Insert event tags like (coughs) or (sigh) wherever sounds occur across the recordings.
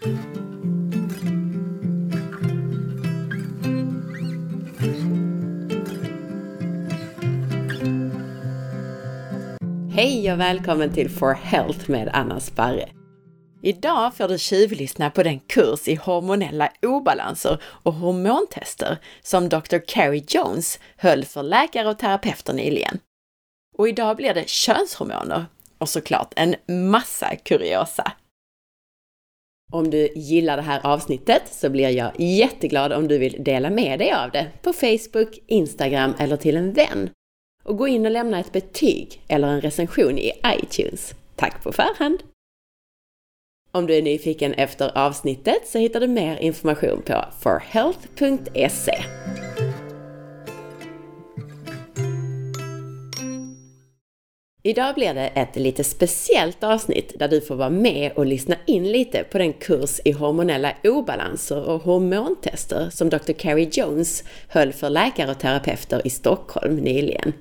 Hej och välkommen till For Health med Anna Sparre. Idag får du tjuvlyssna på den kurs i hormonella obalanser och hormontester som Dr. Carrie Jones höll för läkare och terapeuter nyligen. Och idag blir det könshormoner och såklart en massa kuriosa. Om du gillar det här avsnittet så blir jag jätteglad om du vill dela med dig av det på Facebook, Instagram eller till en vän. Och gå in och lämna ett betyg eller en recension i iTunes. Tack på förhand! Om du är nyfiken efter avsnittet så hittar du mer information på forhealth.se. Idag blir det ett lite speciellt avsnitt där du får vara med och lyssna in lite på den kurs i hormonella obalanser och hormontester som Dr. Carrie Jones höll för läkare och terapeuter i Stockholm nyligen.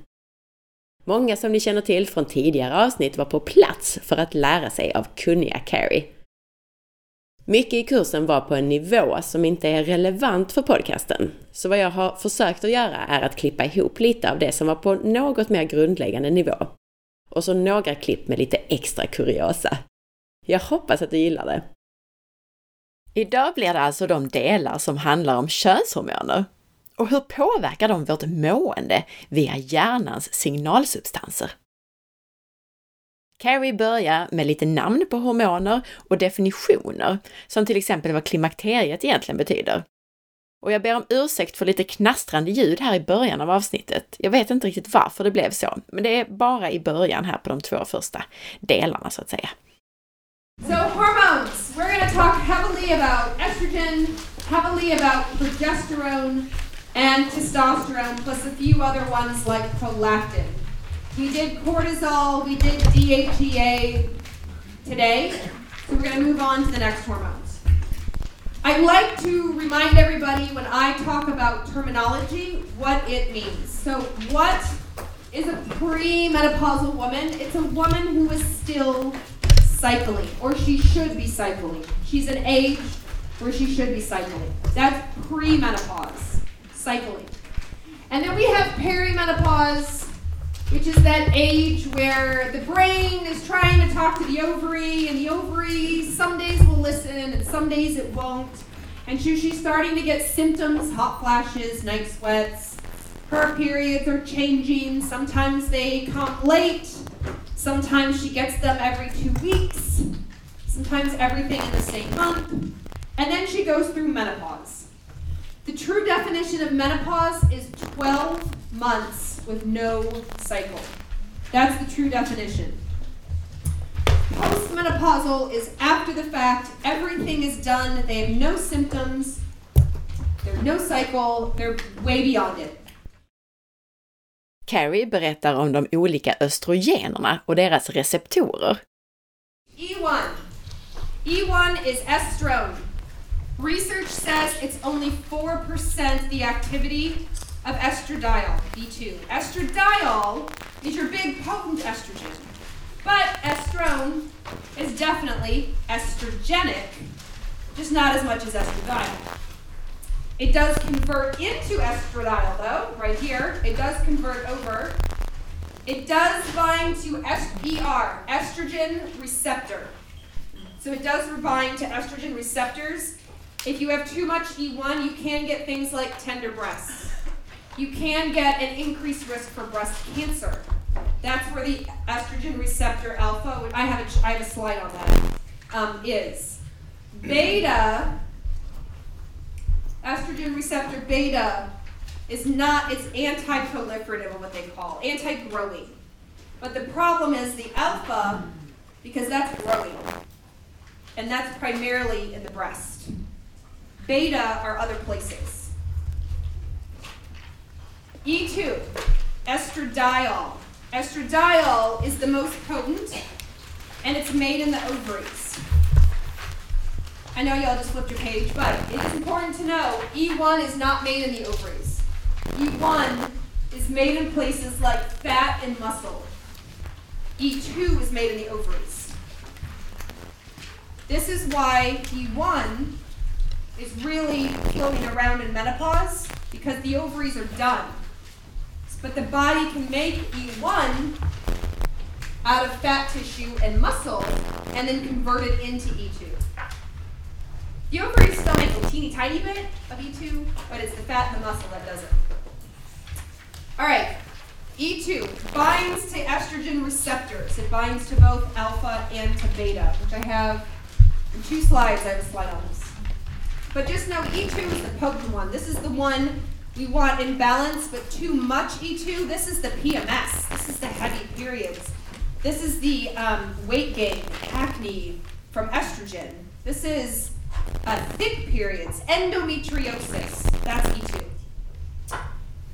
Många som ni känner till från tidigare avsnitt var på plats för att lära sig av kunniga Carrie. Mycket i kursen var på en nivå som inte är relevant för podcasten. Så vad jag har försökt att göra är att klippa ihop lite av det som var på något mer grundläggande nivå. Och så några klipp med lite extra kuriosa. Jag hoppas att du gillar det. Idag blir det alltså de delar som handlar om könshormoner. Och hur påverkar de vårt mående via hjärnans signalsubstanser? Carrie börjar med lite namn på hormoner och definitioner, som till exempel vad klimakteriet egentligen betyder. Och jag ber om ursäkt för lite knastrande ljud här i början av avsnittet. Jag vet inte riktigt varför det blev så, men det är bara i början här på de två första delarna så att säga. So hormones, we're going to talk heavily about estrogen, heavily about progesterone and testosterone, plus a few other ones like prolactin. We did cortisol, we did DHEA today, so we're going to move on to the next hormones. I like to remind everybody when I talk about terminology what it means. So, what is a premenopausal woman? It's a woman who is still cycling, or she should be cycling. She's an age where she should be cycling. That's premenopause, cycling. And then we have perimenopause, which is that age where the brain is trying to talk to the ovary, and the ovary some days will listen and some days it won't. And so she's starting to get symptoms hot flashes, night sweats. Her periods are changing. Sometimes they come late. Sometimes she gets them every two weeks. Sometimes everything in the same month. And then she goes through menopause. The true definition of menopause is 12 months with no cycle. That's the true definition. Postmenopausal is after the fact, everything is done, they have no symptoms, there's no cycle, they're way beyond it. Carrie berättar om de olika östrogenerna och deras receptorer. E1. E1 is estrone. Research says it's only 4% the activity of estradiol, E2. Estradiol is your big potent estrogen, but estrone is definitely estrogenic, just not as much as estradiol. It does convert into estradiol though, right here. It does convert over. It does bind to ER, estrogen receptor. So it does bind to estrogen receptors. If you have too much E1, you can get things like tender breasts you can get an increased risk for breast cancer. That's where the estrogen receptor alpha, I have a, I have a slide on that, um, is. Beta, estrogen receptor beta, is not, it's anti proliferative, what they call, anti growing. But the problem is the alpha, because that's growing. And that's primarily in the breast. Beta are other places. E2, estradiol. Estradiol is the most potent, and it's made in the ovaries. I know y'all just flipped your page, but it's important to know E1 is not made in the ovaries. E1 is made in places like fat and muscle. E2 is made in the ovaries. This is why E1 is really floating around in menopause because the ovaries are done. But the body can make E1 out of fat tissue and muscle and then convert it into E2. The ovaries still make a teeny tiny bit of E2, but it's the fat and the muscle that does it. All right, E2 binds to estrogen receptors. It binds to both alpha and to beta, which I have in two slides. I have a slide on this. But just know E2 is the potent one. This is the one we want in balance, but too much E2. This is the PMS. This is the heavy periods. This is the um, weight gain, acne from estrogen. This is uh, thick periods, endometriosis. That's E2.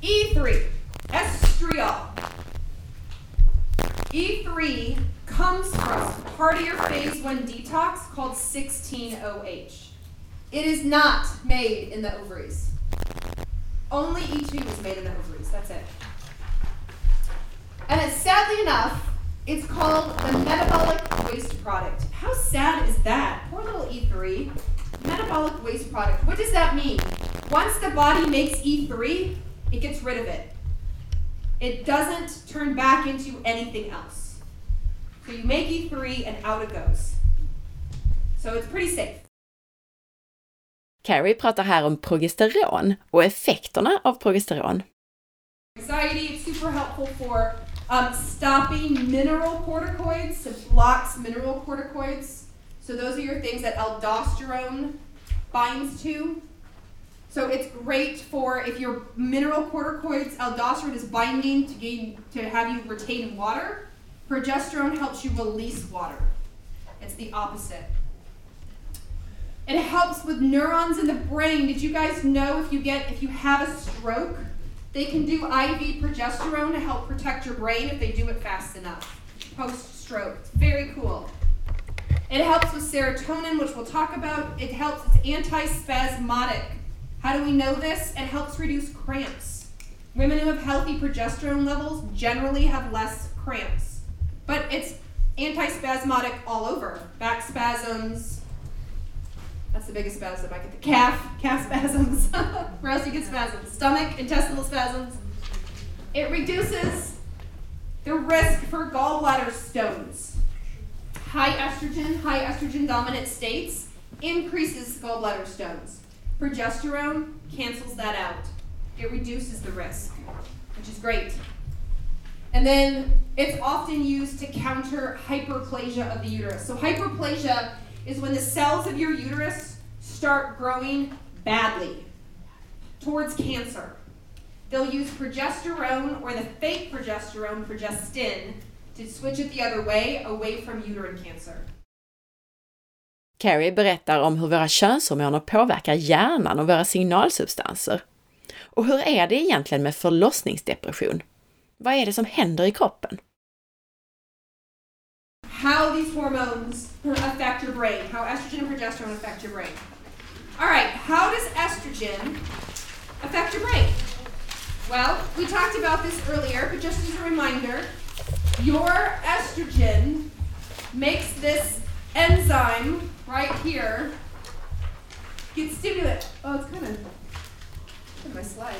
E3, estriol. E3 comes from part of your phase 1 detox called 16OH. It is not made in the ovaries. Only E2 is made in the ovaries. That's it. And it's sadly enough, it's called the metabolic waste product. How sad is that? Poor little E3. Metabolic waste product. What does that mean? Once the body makes E3, it gets rid of it. It doesn't turn back into anything else. So you make E3 and out it goes. So it's pretty safe. Carrie pratar här om progesteron och effekterna av progesteron. Anxiety is super helpful for um, stopping mineral corticoids. It blocks mineral corticoids. So those are your things that aldosterone binds to. So it's great for if your mineral corticoids, aldosterone is binding to gain to have you retain water. Progesterone helps you release water. It's the opposite. It helps with neurons in the brain. Did you guys know if you get if you have a stroke, they can do IV progesterone to help protect your brain if they do it fast enough post stroke. It's very cool. It helps with serotonin, which we'll talk about. It helps, it's anti-spasmodic. How do we know this? It helps reduce cramps. Women who have healthy progesterone levels generally have less cramps. But it's anti-spasmodic all over. Back spasms. That's the biggest spasm I get. The calf, calf spasms. (laughs) Where you get spasms? Stomach, intestinal spasms. It reduces the risk for gallbladder stones. High estrogen, high estrogen dominant states increases gallbladder stones. Progesterone cancels that out. It reduces the risk, which is great. And then it's often used to counter hyperplasia of the uterus. So hyperplasia is when the cells of your uterus start growing badly towards cancer. They'll use progesterone or the fake progesterone, progestin, to switch it the other way, away from uterine cancer. Carrie berättar om hur våra könshormoner påverkar hjärnan och våra signalsubstanser. Och hur är det egentligen med förlossningsdepression? Vad är det som händer i kroppen? How these hormones affect your brain, how estrogen and progesterone affect your brain. All right, how does estrogen affect your brain? Well, we talked about this earlier, but just as a reminder, your estrogen makes this enzyme right here get stimulated. Oh, it's kind of my slide.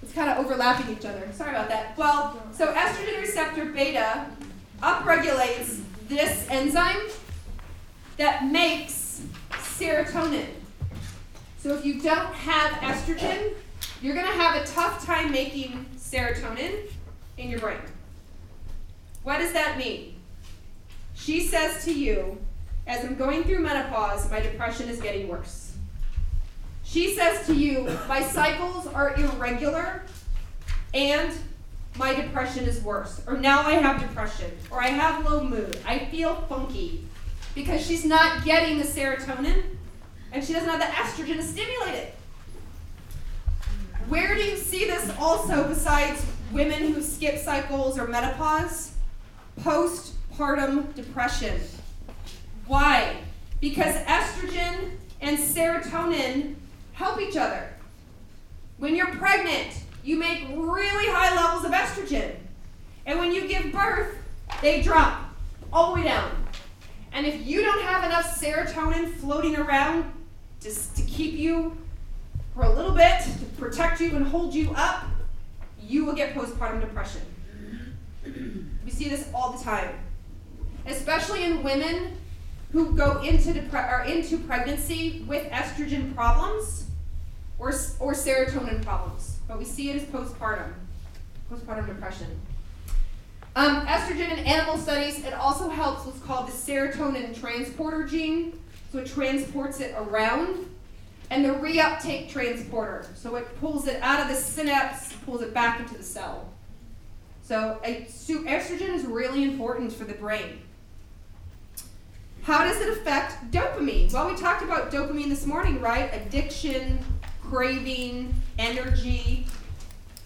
It's kind of overlapping each other. Sorry about that. Well, so estrogen receptor beta upregulates this enzyme that makes serotonin. So if you don't have estrogen, you're going to have a tough time making serotonin in your brain. What does that mean? She says to you, as I'm going through menopause, my depression is getting worse. She says to you, my cycles are irregular and my depression is worse. Or now I have depression. Or I have low mood. I feel funky. Because she's not getting the serotonin and she doesn't have the estrogen to stimulate it. Where do you see this also besides women who skip cycles or menopause? Postpartum depression. Why? Because estrogen and serotonin help each other. When you're pregnant, you make really high levels of estrogen. And when you give birth, they drop all the way down. And if you don't have enough serotonin floating around just to keep you for a little bit, to protect you and hold you up, you will get postpartum depression. We see this all the time, especially in women who go into depre- into pregnancy with estrogen problems or, or serotonin problems. But we see it as postpartum, postpartum depression. Um, estrogen in animal studies, it also helps what's called the serotonin transporter gene. So it transports it around. And the reuptake transporter. So it pulls it out of the synapse, pulls it back into the cell. So a, estrogen is really important for the brain. How does it affect dopamine? Well, we talked about dopamine this morning, right? Addiction, craving, energy.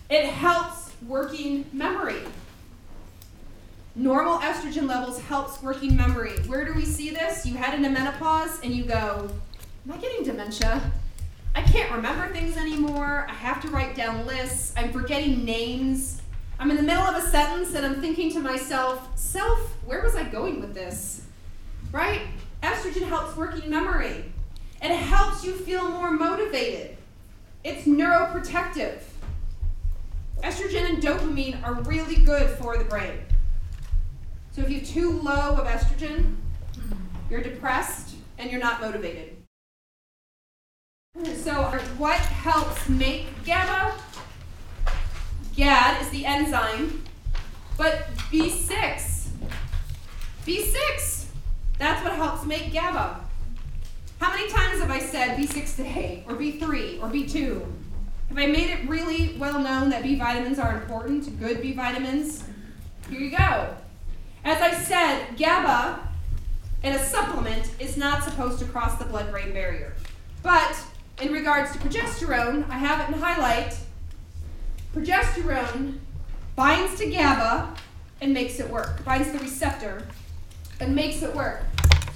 It helps working memory. Normal estrogen levels helps working memory. Where do we see this? You head into menopause and you go, Am I getting dementia? I can't remember things anymore. I have to write down lists. I'm forgetting names. I'm in the middle of a sentence and I'm thinking to myself, Self, where was I going with this? Right? Estrogen helps working memory. It helps you feel more motivated. It's neuroprotective. Estrogen and dopamine are really good for the brain. So if you're too low of estrogen, you're depressed and you're not motivated. So what helps make GABA? GAD is the enzyme, but B6. B6, that's what helps make GABA. How many times have I said B6 today, or B3, or B2? Have I made it really well known that B vitamins are important, good B vitamins? Here you go. As I said, GABA in a supplement is not supposed to cross the blood brain barrier. But in regards to progesterone, I have it in highlight. Progesterone binds to GABA and makes it work, binds the receptor and makes it work.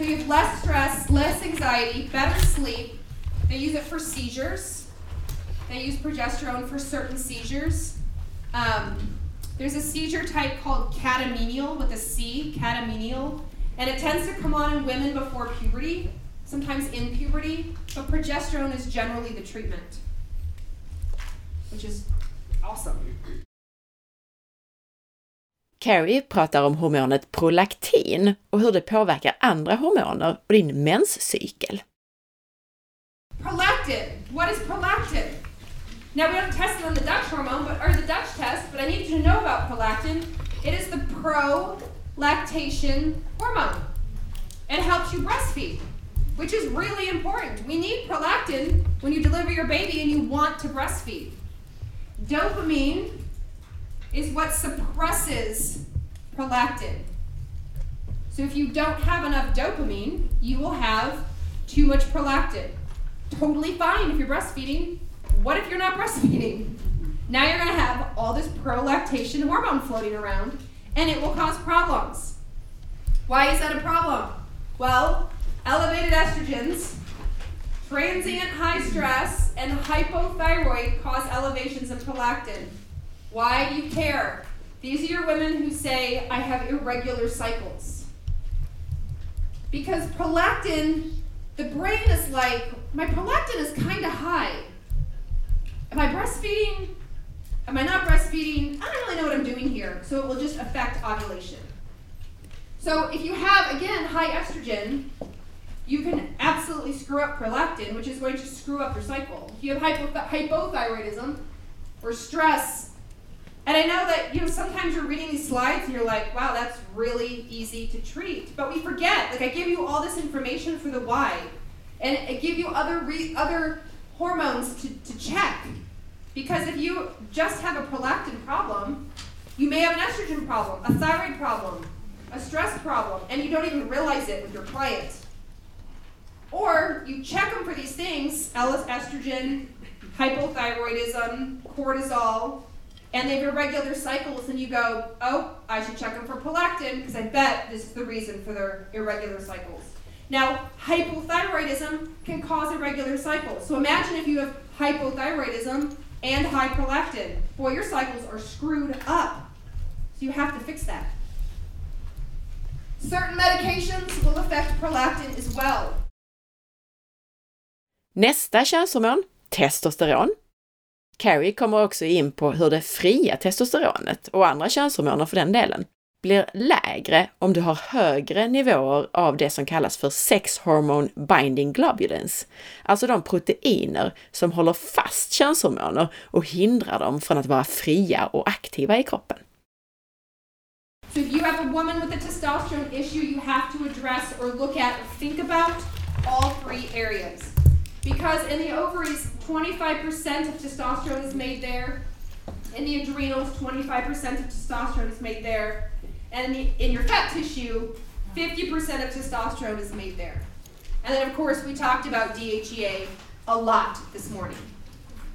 So you have less stress, less anxiety, better sleep. They use it for seizures. They use progesterone for certain seizures. Um, there's a seizure type called catamenial with a C, catamenial, and it tends to come on in women before puberty, sometimes in puberty, but progesterone is generally the treatment, which is awesome. Carrie pratar om hormonet prolaktin och hur det påverkar andra hormoner och din menscykel. Prolactin. What is prolactin? Now we don't test it on the Dutch hormone, but or the Dutch test, but I need you to know about prolactin. It is the prolactation hormone. It helps you breastfeed, which is really important. We need prolactin when you deliver your baby and you want to breastfeed. Dopamine is what suppresses prolactin. So if you don't have enough dopamine, you will have too much prolactin. Totally fine if you're breastfeeding, what if you're not breastfeeding? Now you're going to have all this prolactation hormone floating around, and it will cause problems. Why is that a problem? Well, elevated estrogens, transient high stress, and hypothyroid cause elevations in prolactin. Why do you care? These are your women who say, I have irregular cycles. Because prolactin, the brain is like, my prolactin is kind of high. Am I breastfeeding? Am I not breastfeeding? I don't really know what I'm doing here. So it will just affect ovulation. So if you have, again, high estrogen, you can absolutely screw up prolactin, which is going to screw up your cycle. If you have hypoth- hypothyroidism or stress, and I know that you know sometimes you're reading these slides and you're like, wow, that's really easy to treat. But we forget. Like I give you all this information for the why, and I give you other re- other hormones to, to check. Because if you just have a prolactin problem, you may have an estrogen problem, a thyroid problem, a stress problem, and you don't even realize it with your client. Or you check them for these things, estrogen, hypothyroidism, cortisol, and they have irregular cycles, and you go, oh, I should check them for prolactin because I bet this is the reason for their irregular cycles. Now, hypothyroidism can cause irregular cycles. So imagine if you have hypothyroidism and high prolactin. Boy, your cycles are screwed up. So you have to fix that. Certain medications will affect prolactin as well. Nästa könshormon, testosteron. Carrie kommer också in på hur det fria testosteronet, och andra könshormoner för den delen, blir lägre om du har högre nivåer av det som kallas för sex hormone binding globulins, alltså de proteiner som håller fast könshormoner och hindrar dem från att vara fria och aktiva i kroppen. So if you have a woman with a testosterone issue, you have to address or look at or think about all three areas. Because in the ovaries, 25% of testosterone is made there. In the adrenals, 25% of testosterone is made there. And in, the, in your fat tissue, 50% of testosterone is made there. And then, of course, we talked about DHEA a lot this morning.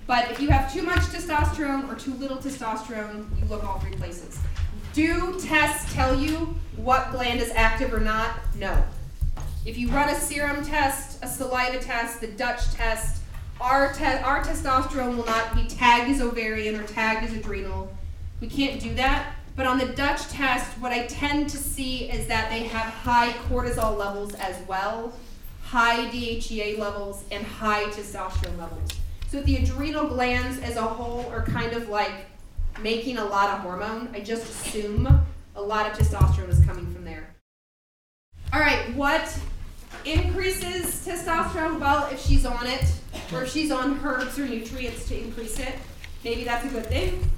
But if you have too much testosterone or too little testosterone, you look all three places. Do tests tell you what gland is active or not? No. If you run a serum test, a saliva test, the Dutch test, our, te- our testosterone will not be tagged as ovarian or tagged as adrenal. We can't do that. But on the Dutch test, what I tend to see is that they have high cortisol levels as well, high DHEA levels, and high testosterone levels. So the adrenal glands as a whole are kind of like making a lot of hormone. I just assume a lot of testosterone is coming from there. All right, what increases testosterone? Well, if she's on it, or if she's on herbs or nutrients to increase it, maybe that's a good thing.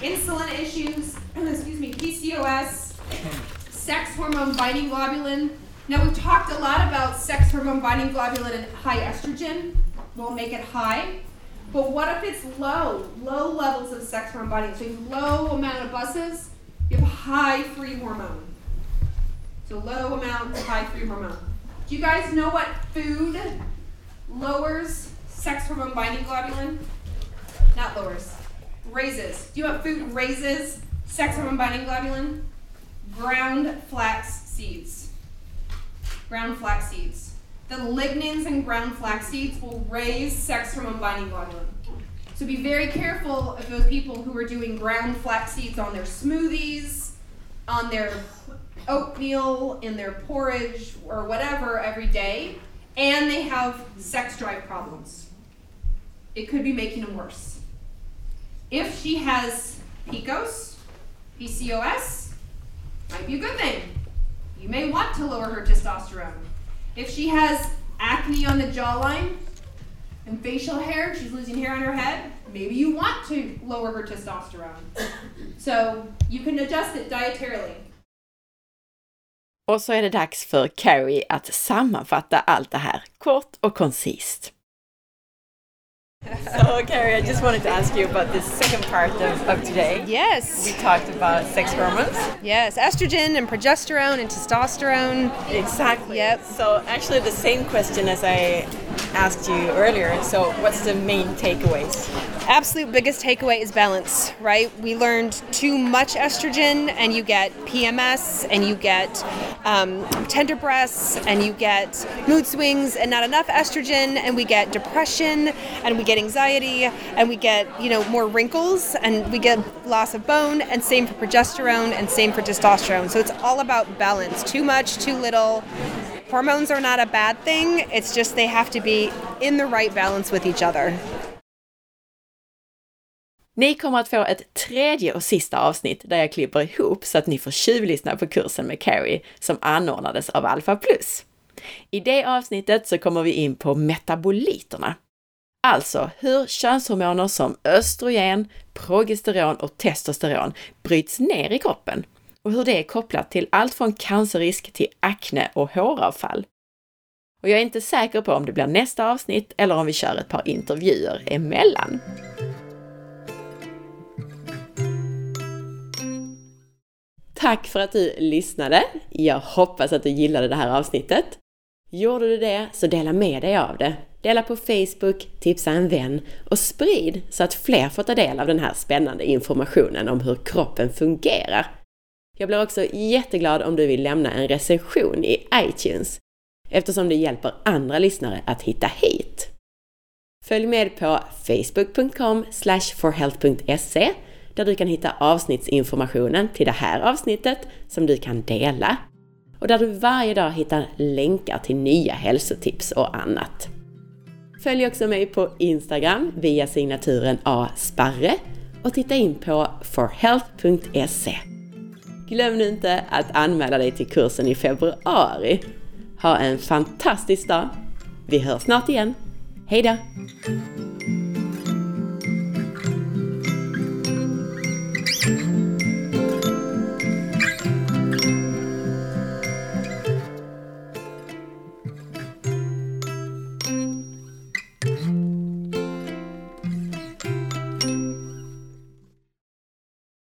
Insulin issues, (clears throat) excuse me, PCOS, sex hormone binding globulin. Now, we've talked a lot about sex hormone binding globulin and high estrogen. We'll make it high. But what if it's low, low levels of sex hormone binding? So you have low amount of buses, you have high free hormone. So low amount, high free hormone. Do you guys know what food lowers sex hormone binding globulin? Not lowers, raises. Do you know what food raises sex hormone binding globulin? Ground flax seeds. Ground flax seeds. The lignans in ground flax seeds will raise sex hormone binding globulin. So be very careful of those people who are doing ground flax seeds on their smoothies, on their oatmeal, in their porridge, or whatever every day, and they have sex drive problems. It could be making them worse. If she has PCOS, PCOS, might be a good thing. You may want to lower her testosterone. If she has acne on the jawline and facial hair, she's losing hair on her head, maybe you want to lower her testosterone. (coughs) So you can adjust it dietarily. Och så är det dags för Carrie att sammanfatta allt det här kort och koncist. So, Carrie, I just wanted to ask you about this second part of, of today. Yes. We talked about sex hormones. Yes, estrogen and progesterone and testosterone. Exactly. Yep. So, actually, the same question as I asked you earlier. So, what's the main takeaways? Absolute biggest takeaway is balance, right? We learned too much estrogen, and you get PMS, and you get um, tender breasts, and you get mood swings, and not enough estrogen, and we get depression, and we get anxiety, and we get you know more wrinkles, and we get loss of bone, and same for progesterone, and same for testosterone. So it's all about balance. Too much, too little. Hormones are not a bad thing. It's just they have to be in the right balance with each other. Ni kommer att få ett tredje och sista avsnitt där jag klipper ihop så att ni får tjuvlyssna på kursen med Carrie som anordnades av Alpha Plus. I det avsnittet så kommer vi in på metaboliterna. Alltså hur könshormoner som östrogen, progesteron och testosteron bryts ner i kroppen och hur det är kopplat till allt från cancerrisk till akne och håravfall. Och jag är inte säker på om det blir nästa avsnitt eller om vi kör ett par intervjuer emellan. Tack för att du lyssnade! Jag hoppas att du gillade det här avsnittet. Gjorde du det, så dela med dig av det. Dela på Facebook, tipsa en vän och sprid så att fler får ta del av den här spännande informationen om hur kroppen fungerar. Jag blir också jätteglad om du vill lämna en recension i iTunes eftersom det hjälper andra lyssnare att hitta hit. Följ med på facebook.com forhealth.se där du kan hitta avsnittsinformationen till det här avsnittet som du kan dela. och där du varje dag hittar länkar till nya hälsotips och annat. Följ också mig på Instagram via signaturen asparre och titta in på forhealth.se. Glöm nu inte att anmäla dig till kursen i februari. Ha en fantastisk dag! Vi hörs snart igen. Hejdå!